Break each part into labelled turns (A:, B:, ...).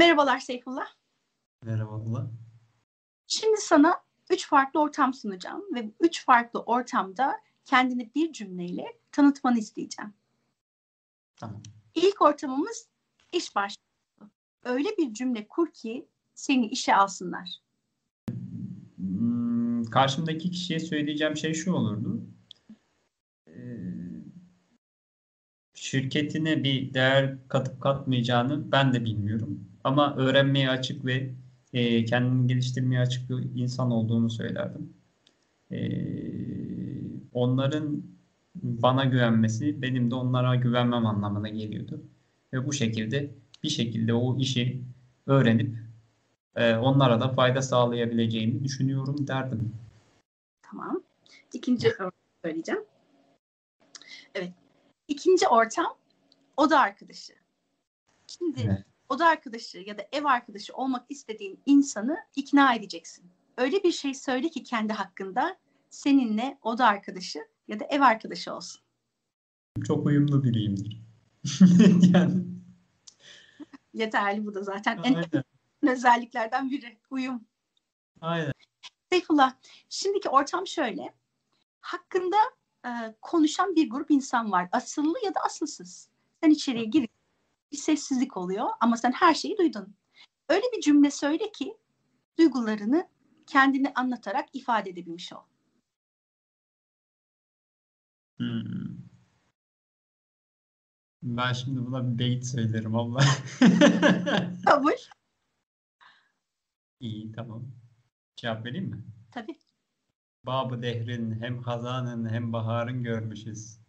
A: Merhabalar Seyfullah.
B: Merhabalar.
A: Şimdi sana üç farklı ortam sunacağım ve üç farklı ortamda kendini bir cümleyle tanıtmanı isteyeceğim.
B: Tamam.
A: İlk ortamımız iş başvurusu. Öyle bir cümle kur ki seni işe alsınlar.
B: Hmm, karşımdaki kişiye söyleyeceğim şey şu olurdu. Ee, şirketine bir değer katıp katmayacağını ben de bilmiyorum. Ama öğrenmeye açık ve e, kendini geliştirmeye açık bir insan olduğunu söylerdim. E, onların bana güvenmesi benim de onlara güvenmem anlamına geliyordu. Ve bu şekilde bir şekilde o işi öğrenip e, onlara da fayda sağlayabileceğimi düşünüyorum derdim.
A: Tamam. İkinci ortam söyleyeceğim. Evet. İkinci ortam oda arkadaşı. Şimdi
B: Evet.
A: Oda arkadaşı ya da ev arkadaşı olmak istediğin insanı ikna edeceksin. Öyle bir şey söyle ki kendi hakkında seninle oda arkadaşı ya da ev arkadaşı olsun.
B: Çok uyumlu biriyimdir. yani,
A: Yeterli bu da zaten en
B: aynen,
A: önemli özelliklerden biri. Uyum.
B: aynen.
A: Seyfullah, şimdiki ortam şöyle. Hakkında e, konuşan bir grup insan var. Asıllı ya da asılsız. Sen içeriye gir, bir sessizlik oluyor ama sen her şeyi duydun. Öyle bir cümle söyle ki duygularını kendini anlatarak ifade edebilmiş ol.
B: Hmm. Ben şimdi buna bir beyit söylerim abla.
A: Kabul.
B: İyi tamam. Cevap vereyim mi?
A: Tabii.
B: Babı dehrin hem hazanın hem baharın görmüşüz.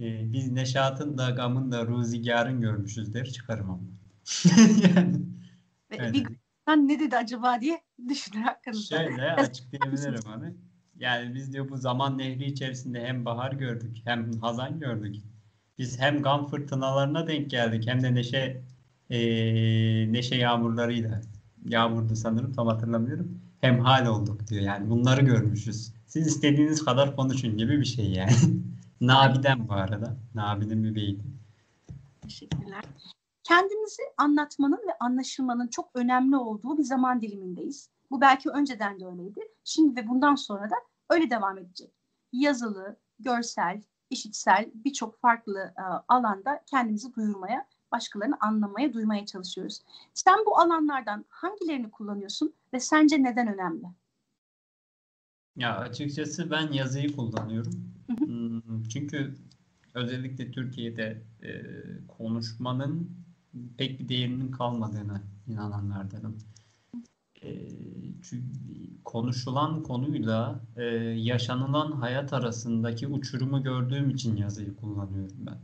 B: Ee, biz neşatın da gamın da ruzigarın görmüşüz der çıkarım ama. yani
A: Ve
B: öyle.
A: bir sen ne dedi acaba diye düşünür hakkında.
B: Şöyle açıklayabilirim hani. Yani biz diyor bu zaman nehri içerisinde hem bahar gördük hem hazan gördük. Biz hem gam fırtınalarına denk geldik hem de neşe eee, neşe yağmurlarıyla yağmurdu sanırım tam hatırlamıyorum. Hem hal olduk diyor yani bunları görmüşüz. Siz istediğiniz kadar konuşun gibi bir şey yani. Nabi'den bu arada. Nabi'nin beyti.
A: Teşekkürler. Kendimizi anlatmanın ve anlaşılmanın çok önemli olduğu bir zaman dilimindeyiz. Bu belki önceden de öyleydi. Şimdi ve bundan sonra da öyle devam edecek. Yazılı, görsel, işitsel birçok farklı e, alanda kendimizi duyurmaya, başkalarını anlamaya, duymaya çalışıyoruz. Sen bu alanlardan hangilerini kullanıyorsun ve sence neden önemli?
B: Ya açıkçası ben yazıyı kullanıyorum. Hmm, Çünkü özellikle Türkiye'de e, konuşmanın pek bir değerinin kalmadığını inananlardanım. E, çünkü konuşulan konuyla e, yaşanılan hayat arasındaki uçurumu gördüğüm için yazıyı kullanıyorum ben.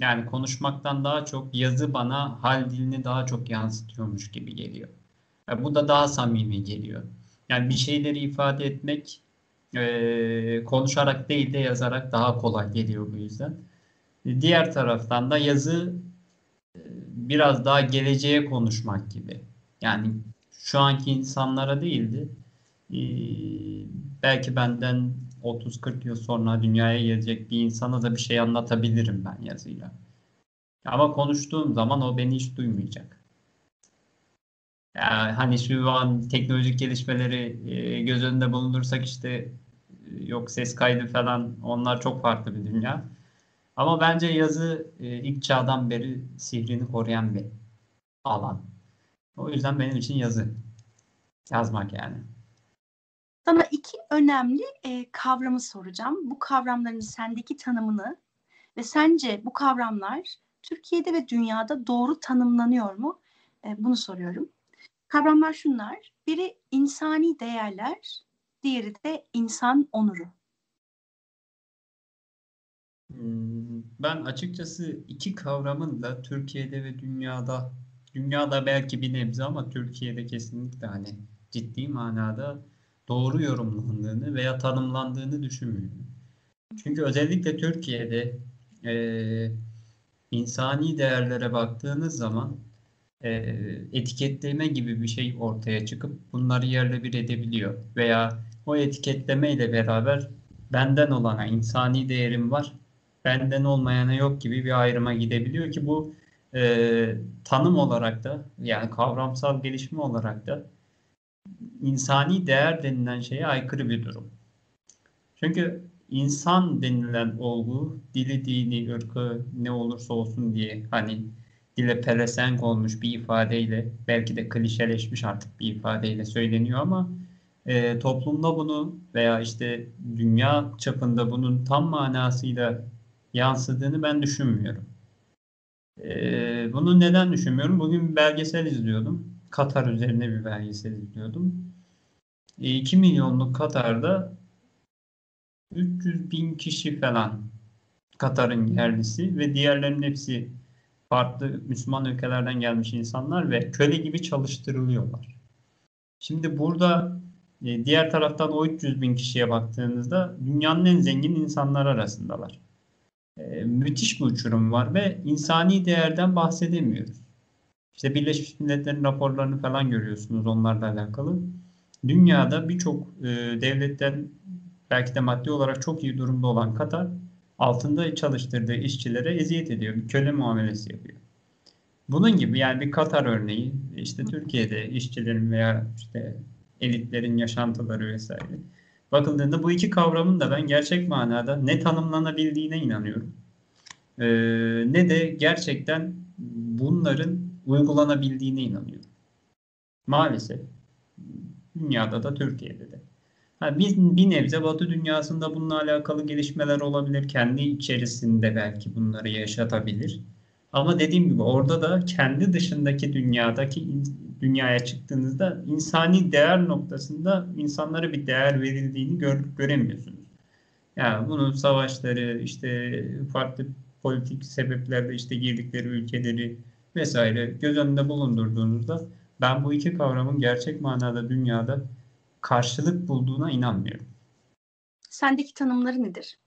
B: Yani konuşmaktan daha çok yazı bana hal dilini daha çok yansıtıyormuş gibi geliyor. E, bu da daha samimi geliyor. Yani bir şeyleri ifade etmek e, konuşarak değil de yazarak daha kolay geliyor bu yüzden. E, Diğer taraftan da yazı e, biraz daha geleceğe konuşmak gibi. Yani şu anki insanlara değildi. E, belki benden 30-40 yıl sonra dünyaya gelecek bir insana da bir şey anlatabilirim ben yazıyla. Ama konuştuğum zaman o beni hiç duymayacak. Yani hani şu an teknolojik gelişmeleri e, göz önünde bulundursak işte e, yok ses kaydı falan onlar çok farklı bir dünya. Ama bence yazı e, ilk çağdan beri sihrini koruyan bir alan. O yüzden benim için yazı. Yazmak yani.
A: Sana iki önemli e, kavramı soracağım. Bu kavramların sendeki tanımını ve sence bu kavramlar Türkiye'de ve dünyada doğru tanımlanıyor mu? E, bunu soruyorum. Kavramlar şunlar. Biri insani değerler, diğeri de insan onuru.
B: Hmm, Ben açıkçası iki kavramın da Türkiye'de ve dünyada, dünyada belki bir nebze ama Türkiye'de kesinlikle hani ciddi manada doğru yorumlandığını veya tanımlandığını düşünmüyorum. Çünkü özellikle Türkiye'de e, insani değerlere baktığınız zaman e, etiketleme gibi bir şey ortaya çıkıp bunları yerle bir edebiliyor. Veya o etiketleme ile beraber benden olana insani değerim var, benden olmayana yok gibi bir ayrıma gidebiliyor ki bu e, tanım olarak da yani kavramsal gelişme olarak da insani değer denilen şeye aykırı bir durum. Çünkü insan denilen olgu dili, dini, ırkı ne olursa olsun diye hani dile pelesenk olmuş bir ifadeyle belki de klişeleşmiş artık bir ifadeyle söyleniyor ama e, toplumda bunu veya işte dünya çapında bunun tam manasıyla yansıdığını ben düşünmüyorum. E, bunu neden düşünmüyorum? Bugün bir belgesel izliyordum. Katar üzerine bir belgesel izliyordum. E, 2 milyonluk Katar'da 300 bin kişi falan Katar'ın yerlisi ve diğerlerinin hepsi farklı Müslüman ülkelerden gelmiş insanlar ve köle gibi çalıştırılıyorlar. Şimdi burada e, diğer taraftan o 300 bin kişiye baktığınızda dünyanın en zengin insanlar arasındalar. E, müthiş bir uçurum var ve insani değerden bahsedemiyoruz. İşte Birleşmiş Milletler'in raporlarını falan görüyorsunuz onlarla alakalı. Dünyada birçok e, devletten belki de maddi olarak çok iyi durumda olan Katar altında çalıştırdığı işçilere eziyet ediyor. Bir köle muamelesi yapıyor. Bunun gibi yani bir Katar örneği işte Türkiye'de işçilerin veya işte elitlerin yaşantıları vesaire. Bakıldığında bu iki kavramın da ben gerçek manada ne tanımlanabildiğine inanıyorum. Ee, ne de gerçekten bunların uygulanabildiğine inanıyorum. Maalesef dünyada da Türkiye'de de. Ha, bir, bir nebze Batı dünyasında bununla alakalı gelişmeler olabilir. Kendi içerisinde belki bunları yaşatabilir. Ama dediğim gibi orada da kendi dışındaki dünyadaki dünyaya çıktığınızda insani değer noktasında insanlara bir değer verildiğini gör, göremiyorsunuz. Yani bunun savaşları, işte farklı politik sebeplerle işte girdikleri ülkeleri vesaire göz önünde bulundurduğunuzda ben bu iki kavramın gerçek manada dünyada karşılık bulduğuna inanmıyorum.
A: Sendeki tanımları nedir?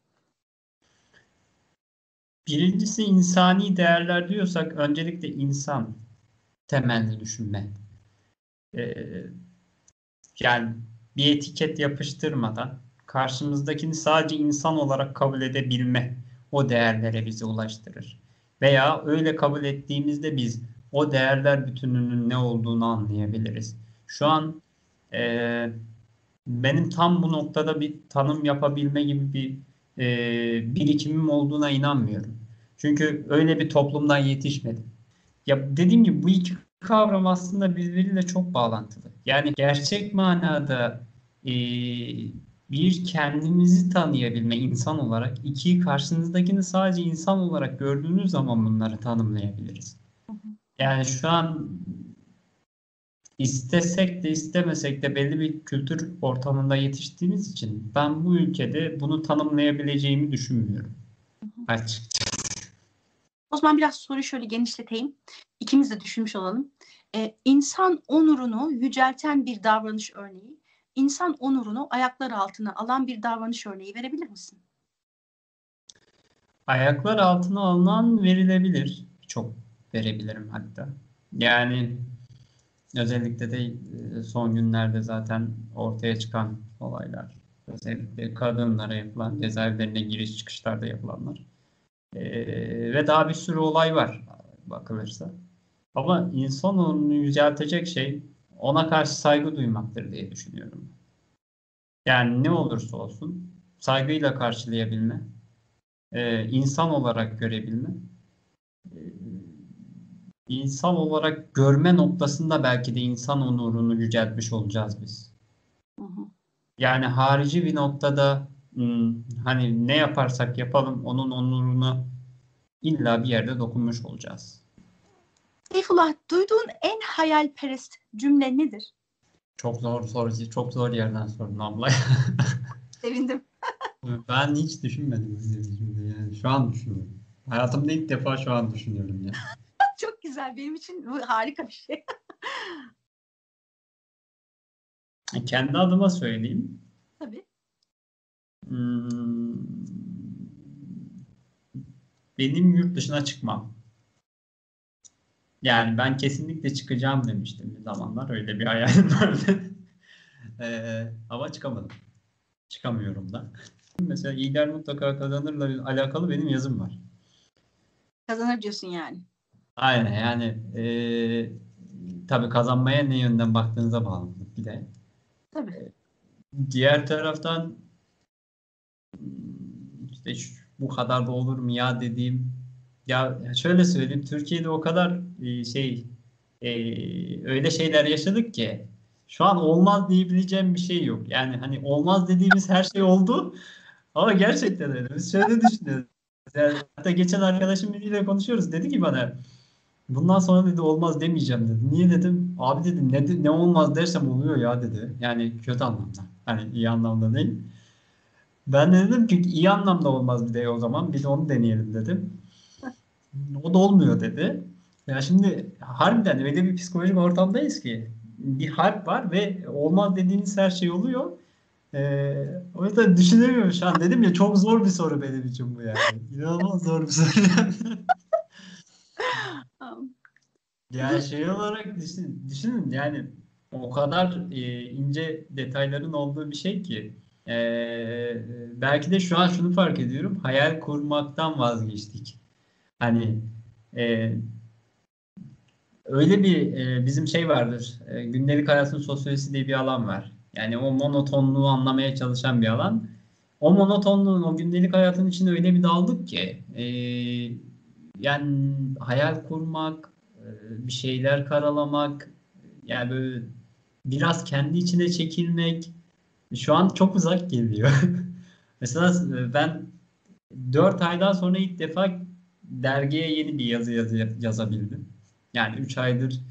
B: Birincisi insani değerler diyorsak öncelikle insan temelli düşünme. Ee, yani bir etiket yapıştırmadan karşımızdakini sadece insan olarak kabul edebilme o değerlere bizi ulaştırır. Veya öyle kabul ettiğimizde biz o değerler bütününün ne olduğunu anlayabiliriz. Şu an e, benim tam bu noktada bir tanım yapabilme gibi bir e, birikimim olduğuna inanmıyorum. Çünkü öyle bir toplumdan yetişmedim. Ya dediğim gibi bu iki kavram aslında birbiriyle çok bağlantılı. Yani gerçek manada e, bir kendimizi tanıyabilme insan olarak, iki karşınızdakini sadece insan olarak gördüğünüz zaman bunları tanımlayabiliriz. Yani şu an istesek de istemesek de belli bir kültür ortamında yetiştiğimiz için ben bu ülkede bunu tanımlayabileceğimi düşünmüyorum. Açıkçası.
A: O zaman biraz soruyu şöyle genişleteyim. İkimiz de düşünmüş olalım. Ee, insan onurunu yücelten bir davranış örneği, insan onurunu ayaklar altına alan bir davranış örneği verebilir misin?
B: Ayaklar altına alınan verilebilir. Çok verebilirim hatta. Yani özellikle de e, son günlerde zaten ortaya çıkan olaylar. Özellikle kadınlara yapılan cezaevlerine giriş çıkışlarda yapılanlar. Ee, ve daha bir sürü olay var bakılırsa. Ama insan onu yüceltecek şey ona karşı saygı duymaktır diye düşünüyorum. Yani ne olursa olsun saygıyla karşılayabilme, e, insan olarak görebilme, e, insan olarak görme noktasında belki de insan onurunu yüceltmiş olacağız biz.
A: Hı hı.
B: Yani harici bir noktada hmm, hani ne yaparsak yapalım onun onuruna illa bir yerde dokunmuş olacağız.
A: Seyfullah, duyduğun en hayalperest cümle nedir?
B: Çok zor soru, çok zor yerden sordun abla.
A: Sevindim.
B: ben hiç düşünmedim öyle bir cümle yani. Şu an düşünüyorum. Hayatımda ilk defa şu an düşünüyorum ya.
A: Güzel. Benim için bu harika bir şey.
B: Kendi adıma söyleyeyim.
A: Tabii.
B: Hmm, benim yurt dışına çıkmam. Yani ben kesinlikle çıkacağım demiştim bir zamanlar. Öyle bir hayalim vardı. ee, ama çıkamadım. Çıkamıyorum da. Mesela İlker mutlaka kazanırla alakalı benim yazım var.
A: Kazanır diyorsun yani.
B: Aynen yani e, tabii kazanmaya ne yönden baktığınıza bağlı bir de.
A: Tabii.
B: Diğer taraftan işte bu kadar da olur mu ya dediğim ya şöyle söyleyeyim Türkiye'de o kadar e, şey e, öyle şeyler yaşadık ki şu an olmaz diyebileceğim bir şey yok. Yani hani olmaz dediğimiz her şey oldu ama gerçekten öyle. Biz şöyle düşünüyoruz. Yani hatta geçen arkadaşım biriyle konuşuyoruz. Dedi ki bana bundan sonra dedi olmaz demeyeceğim dedi. Niye dedim? Abi dedim ne, ne olmaz dersem oluyor ya dedi. Yani kötü anlamda. Hani iyi anlamda değil. Ben de dedim ki iyi anlamda olmaz bir de o zaman. De onu deneyelim dedim. O da olmuyor dedi. Ya şimdi harbiden öyle bir psikolojik ortamdayız ki bir harp var ve olmaz dediğiniz her şey oluyor. Ee, o yüzden düşünemiyorum şu an. Dedim ya çok zor bir soru benim için bu yani. İnanılmaz zor bir soru. yani şey olarak düşün, düşünün yani o kadar e, ince detayların olduğu bir şey ki e, belki de şu an şunu fark ediyorum. Hayal kurmaktan vazgeçtik. Hani e, öyle bir e, bizim şey vardır. E, gündelik hayatın sosyolojisi diye bir alan var. Yani o monotonluğu anlamaya çalışan bir alan. O monotonluğun, o gündelik hayatın içinde öyle bir daldık ki e, yani hayal kurmak, e, bir şeyler karalamak, yani böyle biraz kendi içine çekilmek şu an çok uzak geliyor. Mesela ben 4 aydan sonra ilk defa dergiye yeni bir yazı, yazı yazabildim. Yani 3 aydır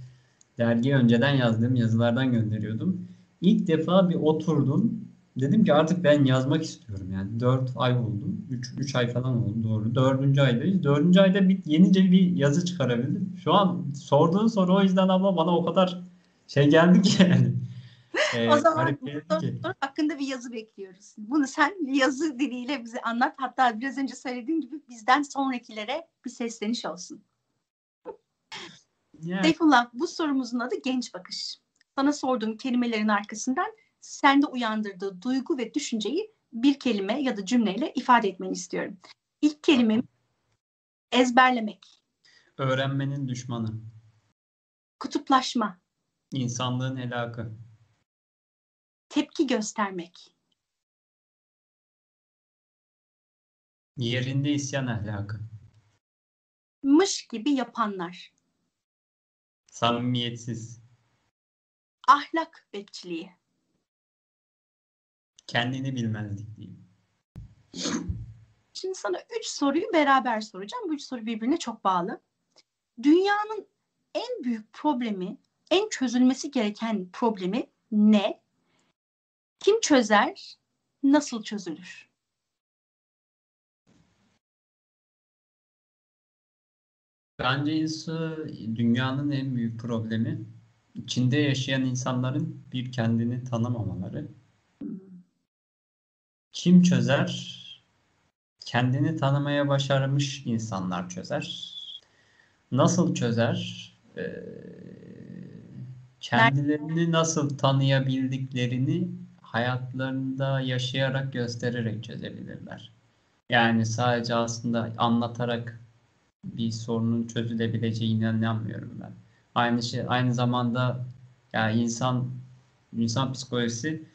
B: dergiye önceden yazdığım yazılardan gönderiyordum. İlk defa bir oturdum. Dedim ki artık ben yazmak istiyorum. Yani 4 ay oldu. 3, 3 ay falan oldu doğru. 4. aydayız. 4. ayda bir, yenice bir yazı çıkarabildim. Şu an sorduğun soru o yüzden ama bana o kadar şey geldi ki yani.
A: Ee, o zaman soru hakkında bir yazı bekliyoruz. Bunu sen yazı diliyle bize anlat. Hatta biraz önce söylediğin gibi bizden sonrakilere bir sesleniş olsun. Yeah. Seyfullah bu sorumuzun adı genç bakış. Sana sorduğum kelimelerin arkasından sende uyandırdığı duygu ve düşünceyi bir kelime ya da cümleyle ifade etmeni istiyorum. İlk kelimem ezberlemek.
B: Öğrenmenin düşmanı.
A: Kutuplaşma.
B: İnsanlığın helakı.
A: Tepki göstermek.
B: Yerinde isyan ahlakı.
A: Mış gibi yapanlar.
B: Samimiyetsiz.
A: Ahlak bekçiliği.
B: Kendini bilmezlik diyeyim.
A: Şimdi sana üç soruyu beraber soracağım. Bu üç soru birbirine çok bağlı. Dünyanın en büyük problemi, en çözülmesi gereken problemi ne? Kim çözer? Nasıl çözülür?
B: Bence dünyanın en büyük problemi içinde yaşayan insanların bir kendini tanımamaları. Kim çözer? Kendini tanımaya başarmış insanlar çözer. Nasıl çözer? Ee, kendilerini nasıl tanıyabildiklerini hayatlarında yaşayarak göstererek çözebilirler. Yani sadece aslında anlatarak bir sorunun çözülebileceğine inanmıyorum ben. Aynı şey aynı zamanda yani insan insan psikolojisi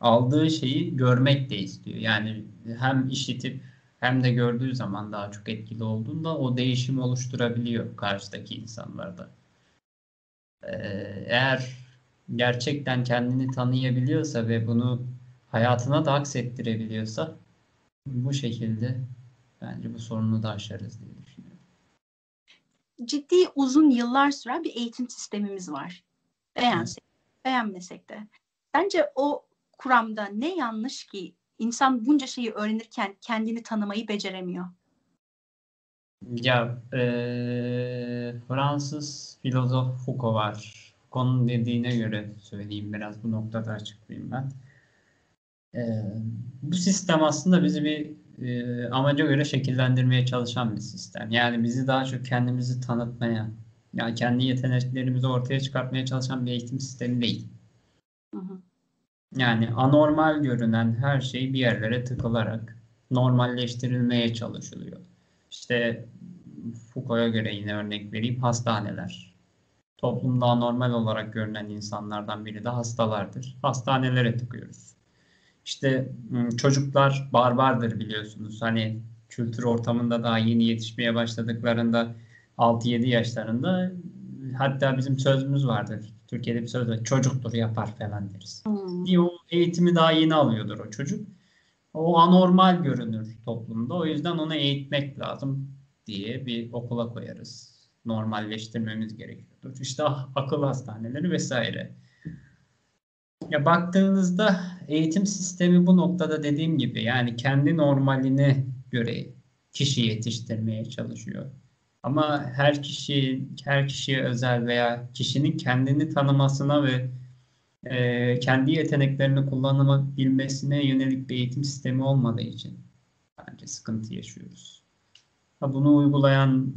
B: aldığı şeyi görmek de istiyor. Yani hem işitip hem de gördüğü zaman daha çok etkili olduğunda o değişim oluşturabiliyor karşıdaki insanlarda. Ee, eğer gerçekten kendini tanıyabiliyorsa ve bunu hayatına da aksettirebiliyorsa bu şekilde bence bu sorunu da aşarız diye düşünüyorum.
A: Ciddi uzun yıllar süren bir eğitim sistemimiz var. Beğensek, beğenmesek de. Bence o kuramda ne yanlış ki insan bunca şeyi öğrenirken kendini tanımayı beceremiyor?
B: Ya e, Fransız filozof Foucault var. Foucault'un dediğine göre söyleyeyim biraz bu noktada açıklayayım ben. E, bu sistem aslında bizi bir e, amaca göre şekillendirmeye çalışan bir sistem. Yani bizi daha çok kendimizi tanıtmaya, yani kendi yeteneklerimizi ortaya çıkartmaya çalışan bir eğitim sistemi değil. Hı hı. Yani anormal görünen her şey bir yerlere tıkılarak normalleştirilmeye çalışılıyor. İşte Foucault'a göre yine örnek vereyim hastaneler. Toplumda normal olarak görünen insanlardan biri de hastalardır. Hastanelere tıkıyoruz. İşte çocuklar barbardır biliyorsunuz. Hani kültür ortamında daha yeni yetişmeye başladıklarında 6-7 yaşlarında hatta bizim sözümüz vardır. Türkiye'de bir söz var. Çocuktur yapar falan deriz. Hmm. Bir o eğitimi daha yeni alıyordur o çocuk. O anormal görünür toplumda. O yüzden onu eğitmek lazım diye bir okula koyarız. Normalleştirmemiz gerekiyordur. İşte akıl hastaneleri vesaire. Ya baktığınızda eğitim sistemi bu noktada dediğim gibi yani kendi normaline göre kişi yetiştirmeye çalışıyor. Ama her kişi, her kişiye özel veya kişinin kendini tanımasına ve e, kendi yeteneklerini kullanabilmesine yönelik bir eğitim sistemi olmadığı için bence sıkıntı yaşıyoruz. Ha, bunu uygulayan,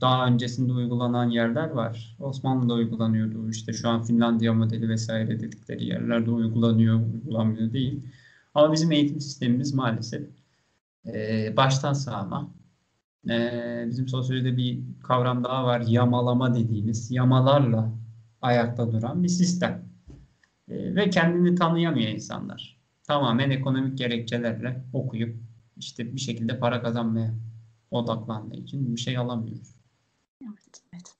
B: daha öncesinde uygulanan yerler var. Osmanlı'da uygulanıyordu. İşte şu an Finlandiya modeli vesaire dedikleri yerlerde uygulanıyor, uygulanmıyor değil. Ama bizim eğitim sistemimiz maalesef e, baştan sağma. E, bizim sosyolojide bir kavram daha var. Yamalama dediğimiz, yamalarla ayakta duran bir sistem. E, ve kendini tanıyamıyor insanlar. Tamamen ekonomik gerekçelerle okuyup işte bir şekilde para kazanmaya odaklandığı için bir şey alamıyoruz.
A: Evet, evet.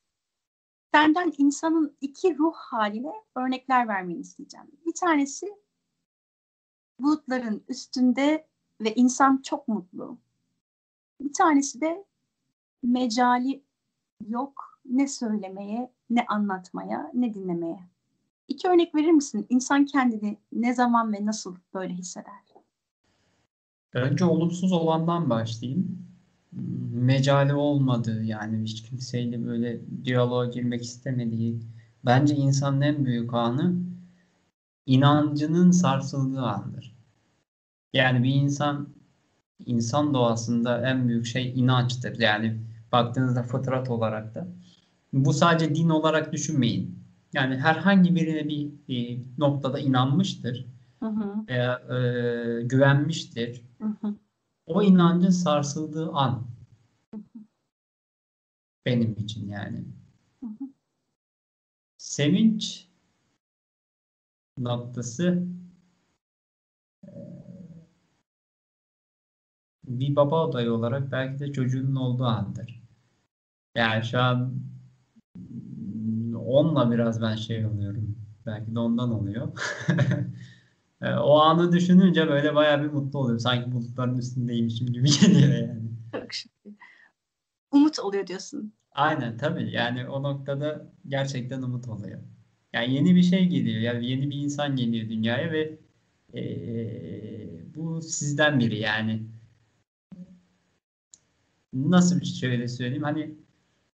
A: Senden insanın iki ruh haline örnekler vermeni isteyeceğim. Bir tanesi bulutların üstünde ve insan çok mutlu. Bir tanesi de mecali yok ne söylemeye, ne anlatmaya, ne dinlemeye. İki örnek verir misin? İnsan kendini ne zaman ve nasıl böyle hisseder?
B: Önce olumsuz olandan başlayayım. Mecali olmadığı yani hiç kimseyle böyle diyaloğa girmek istemediği bence insanın en büyük anı inancının sarsıldığı andır. Yani bir insan insan doğasında en büyük şey inançtır. Yani baktığınızda fıtrat olarak da. Bu sadece din olarak düşünmeyin. Yani herhangi birine bir, bir noktada inanmıştır. Hı hı. Veya e, güvenmiştir. Hı hı. O inancın sarsıldığı an. Hı hı. Benim için yani. Hı hı. Sevinç noktası bir baba adayı olarak belki de çocuğunun olduğu andır. Yani şu an onunla biraz ben şey oluyorum. Belki de ondan oluyor. E, o anı düşününce böyle bayağı bir mutlu oluyorum. Sanki bulutların üstündeymişim gibi geliyor yani. Çok
A: şükür. Umut oluyor diyorsun.
B: Aynen tabii. Yani o noktada gerçekten umut oluyor. Yani yeni bir şey geliyor. Yani yeni bir insan geliyor dünyaya ve e, bu sizden biri yani nasıl bir şöyle söyleyeyim hani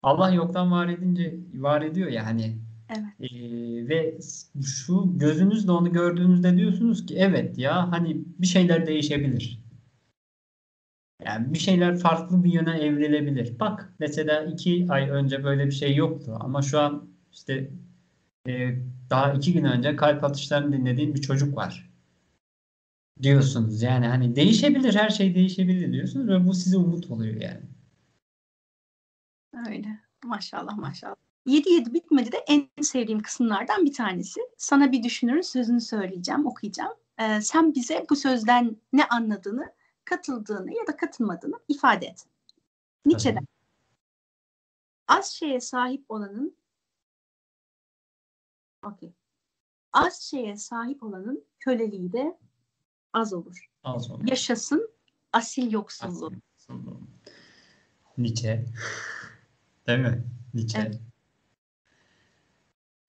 B: Allah yoktan var edince var ediyor ya hani evet. e, ve şu gözünüzle onu gördüğünüzde diyorsunuz ki evet ya hani bir şeyler değişebilir. Yani bir şeyler farklı bir yöne evrilebilir. Bak mesela iki ay önce böyle bir şey yoktu ama şu an işte e, daha iki gün önce kalp atışlarını dinlediğim bir çocuk var diyorsunuz. Yani hani değişebilir, her şey değişebilir diyorsunuz ve bu size umut oluyor yani.
A: Öyle. Maşallah maşallah. 7-7 bitmedi de en sevdiğim kısımlardan bir tanesi. Sana bir düşünürün sözünü söyleyeceğim, okuyacağım. Ee, sen bize bu sözden ne anladığını, katıldığını ya da katılmadığını ifade et. Nietzsche'den. Az şeye sahip olanın okay. Az şeye sahip olanın köleliği de az olur.
B: Az olur.
A: Yaşasın asil yoksulluğu. Asil
B: yoksulluğu. Nietzsche. Değil mi? Nietzsche. Evet.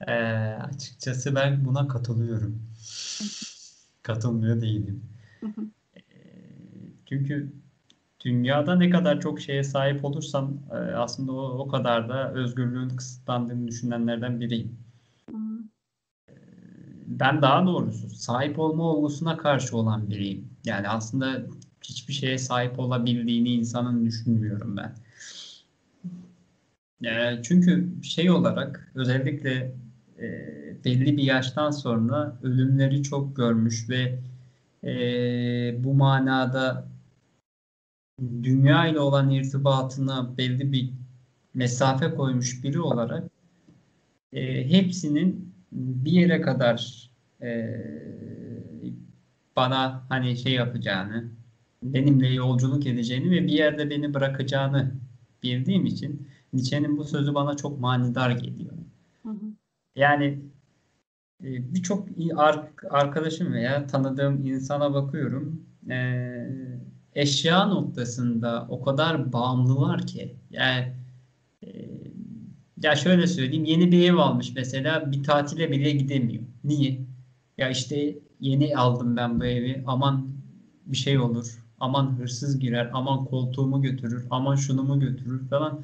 B: Ee, açıkçası ben buna katılıyorum. Katılmıyor değilim. Ee, çünkü dünyada ne kadar çok şeye sahip olursam e, aslında o, o kadar da özgürlüğün kısıtlandığını düşünenlerden biriyim. Ben daha doğrusu sahip olma olgusuna karşı olan biriyim. Yani aslında hiçbir şeye sahip olabildiğini insanın düşünmüyorum ben. Yani çünkü şey olarak özellikle e, belli bir yaştan sonra ölümleri çok görmüş ve e, bu manada dünya ile olan irtibatına belli bir mesafe koymuş biri olarak e, hepsinin bir yere kadar e, bana hani şey yapacağını, benimle yolculuk edeceğini ve bir yerde beni bırakacağını bildiğim için Nietzsche'nin bu sözü bana çok manidar geliyor.
A: Hı hı.
B: Yani e, birçok arkadaşım veya tanıdığım insana bakıyorum. E, eşya noktasında o kadar bağımlılar ki. Yani ya şöyle söyleyeyim yeni bir ev almış mesela bir tatile bile gidemiyor. Niye? Ya işte yeni aldım ben bu evi aman bir şey olur. Aman hırsız girer, aman koltuğumu götürür, aman şunumu götürür falan.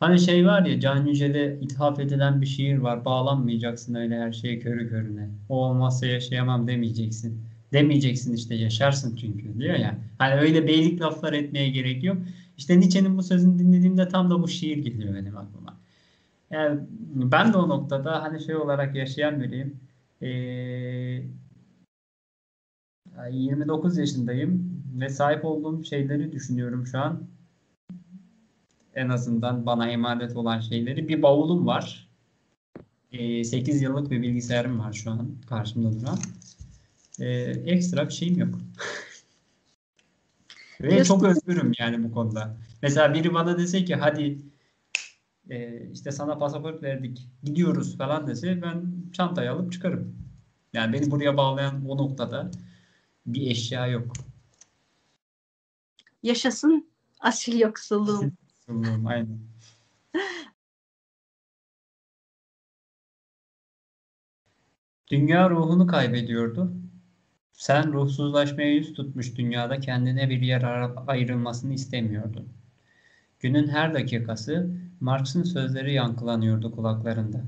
B: Hani şey var ya Can Yücel'e ithaf edilen bir şiir var. Bağlanmayacaksın öyle her şeye körü körüne. O olmazsa yaşayamam demeyeceksin. Demeyeceksin işte yaşarsın çünkü diyor ya. Hani öyle beylik laflar etmeye gerek yok. İşte Nietzsche'nin bu sözünü dinlediğimde tam da bu şiir geliyor benim aklıma. Yani ben de o noktada hani şey olarak yaşayan biriyim. Ee, 29 yaşındayım ve sahip olduğum şeyleri düşünüyorum şu an. En azından bana emanet olan şeyleri. Bir bavulum var. Ee, 8 yıllık bir bilgisayarım var şu an karşımda duran. Ee, ekstra bir şeyim yok. ve çok özgürüm yani bu konuda. Mesela biri bana dese ki hadi e, işte sana pasaport verdik gidiyoruz falan dese ben çantayı alıp çıkarım. Yani beni buraya bağlayan o noktada bir eşya yok.
A: Yaşasın asil yoksulluğum.
B: Yoksulluğum, aynen. Dünya ruhunu kaybediyordu. Sen ruhsuzlaşmaya yüz tutmuş dünyada kendine bir yer ayrılmasını istemiyordun. Günün her dakikası Marx'ın sözleri yankılanıyordu kulaklarında.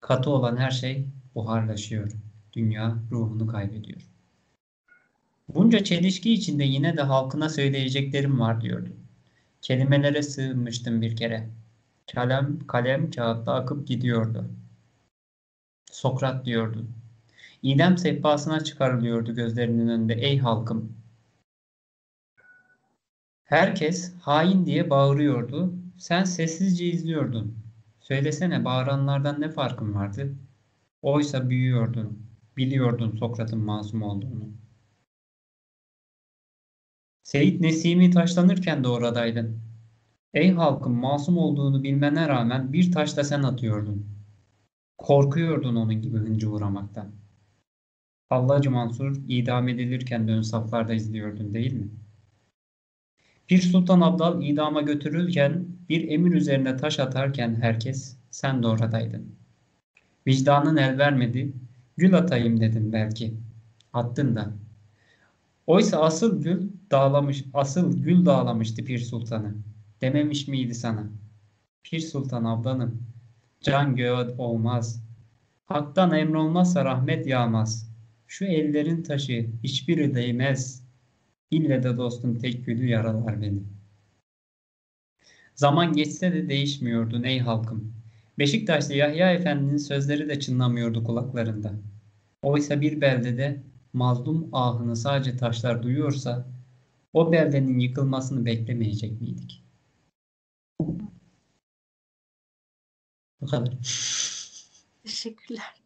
B: Katı olan her şey buharlaşıyor. Dünya ruhunu kaybediyor. Bunca çelişki içinde yine de halkına söyleyeceklerim var diyordu. Kelimelere sığınmıştım bir kere. Kalem, kalem kağıtta akıp gidiyordu. Sokrat diyordu. İdam sehpasına çıkarılıyordu gözlerinin önünde. Ey halkım! Herkes hain diye bağırıyordu. Sen sessizce izliyordun. Söylesene bağıranlardan ne farkın vardı? Oysa büyüyordun. Biliyordun Sokrat'ın masum olduğunu. Seyit Nesimi taşlanırken de oradaydın. Ey halkın masum olduğunu bilmene rağmen bir taş da sen atıyordun. Korkuyordun onun gibi hıncı uğramaktan. Hallacı Mansur idam edilirken de ön saflarda izliyordun değil mi? Bir Sultan Abdal idama götürülürken bir emir üzerine taş atarken herkes sen de oradaydın. Vicdanın el vermedi, gül atayım dedin belki. Attın da. Oysa asıl gül dağlamış, asıl gül dağlamıştı Pir Sultan'ı. Dememiş miydi sana? Pir Sultan ablanım, can göğe olmaz. Hak'tan emrolmazsa rahmet yağmaz. Şu ellerin taşı hiçbiri değmez. İlle de dostum tek gülü yaralar beni. Zaman geçse de değişmiyordun ey halkım. Beşiktaş'ta Yahya Efendi'nin sözleri de çınlamıyordu kulaklarında. Oysa bir beldede mazlum ahını sadece taşlar duyuyorsa o beldenin yıkılmasını beklemeyecek miydik? Bu kadar.
A: Teşekkürler.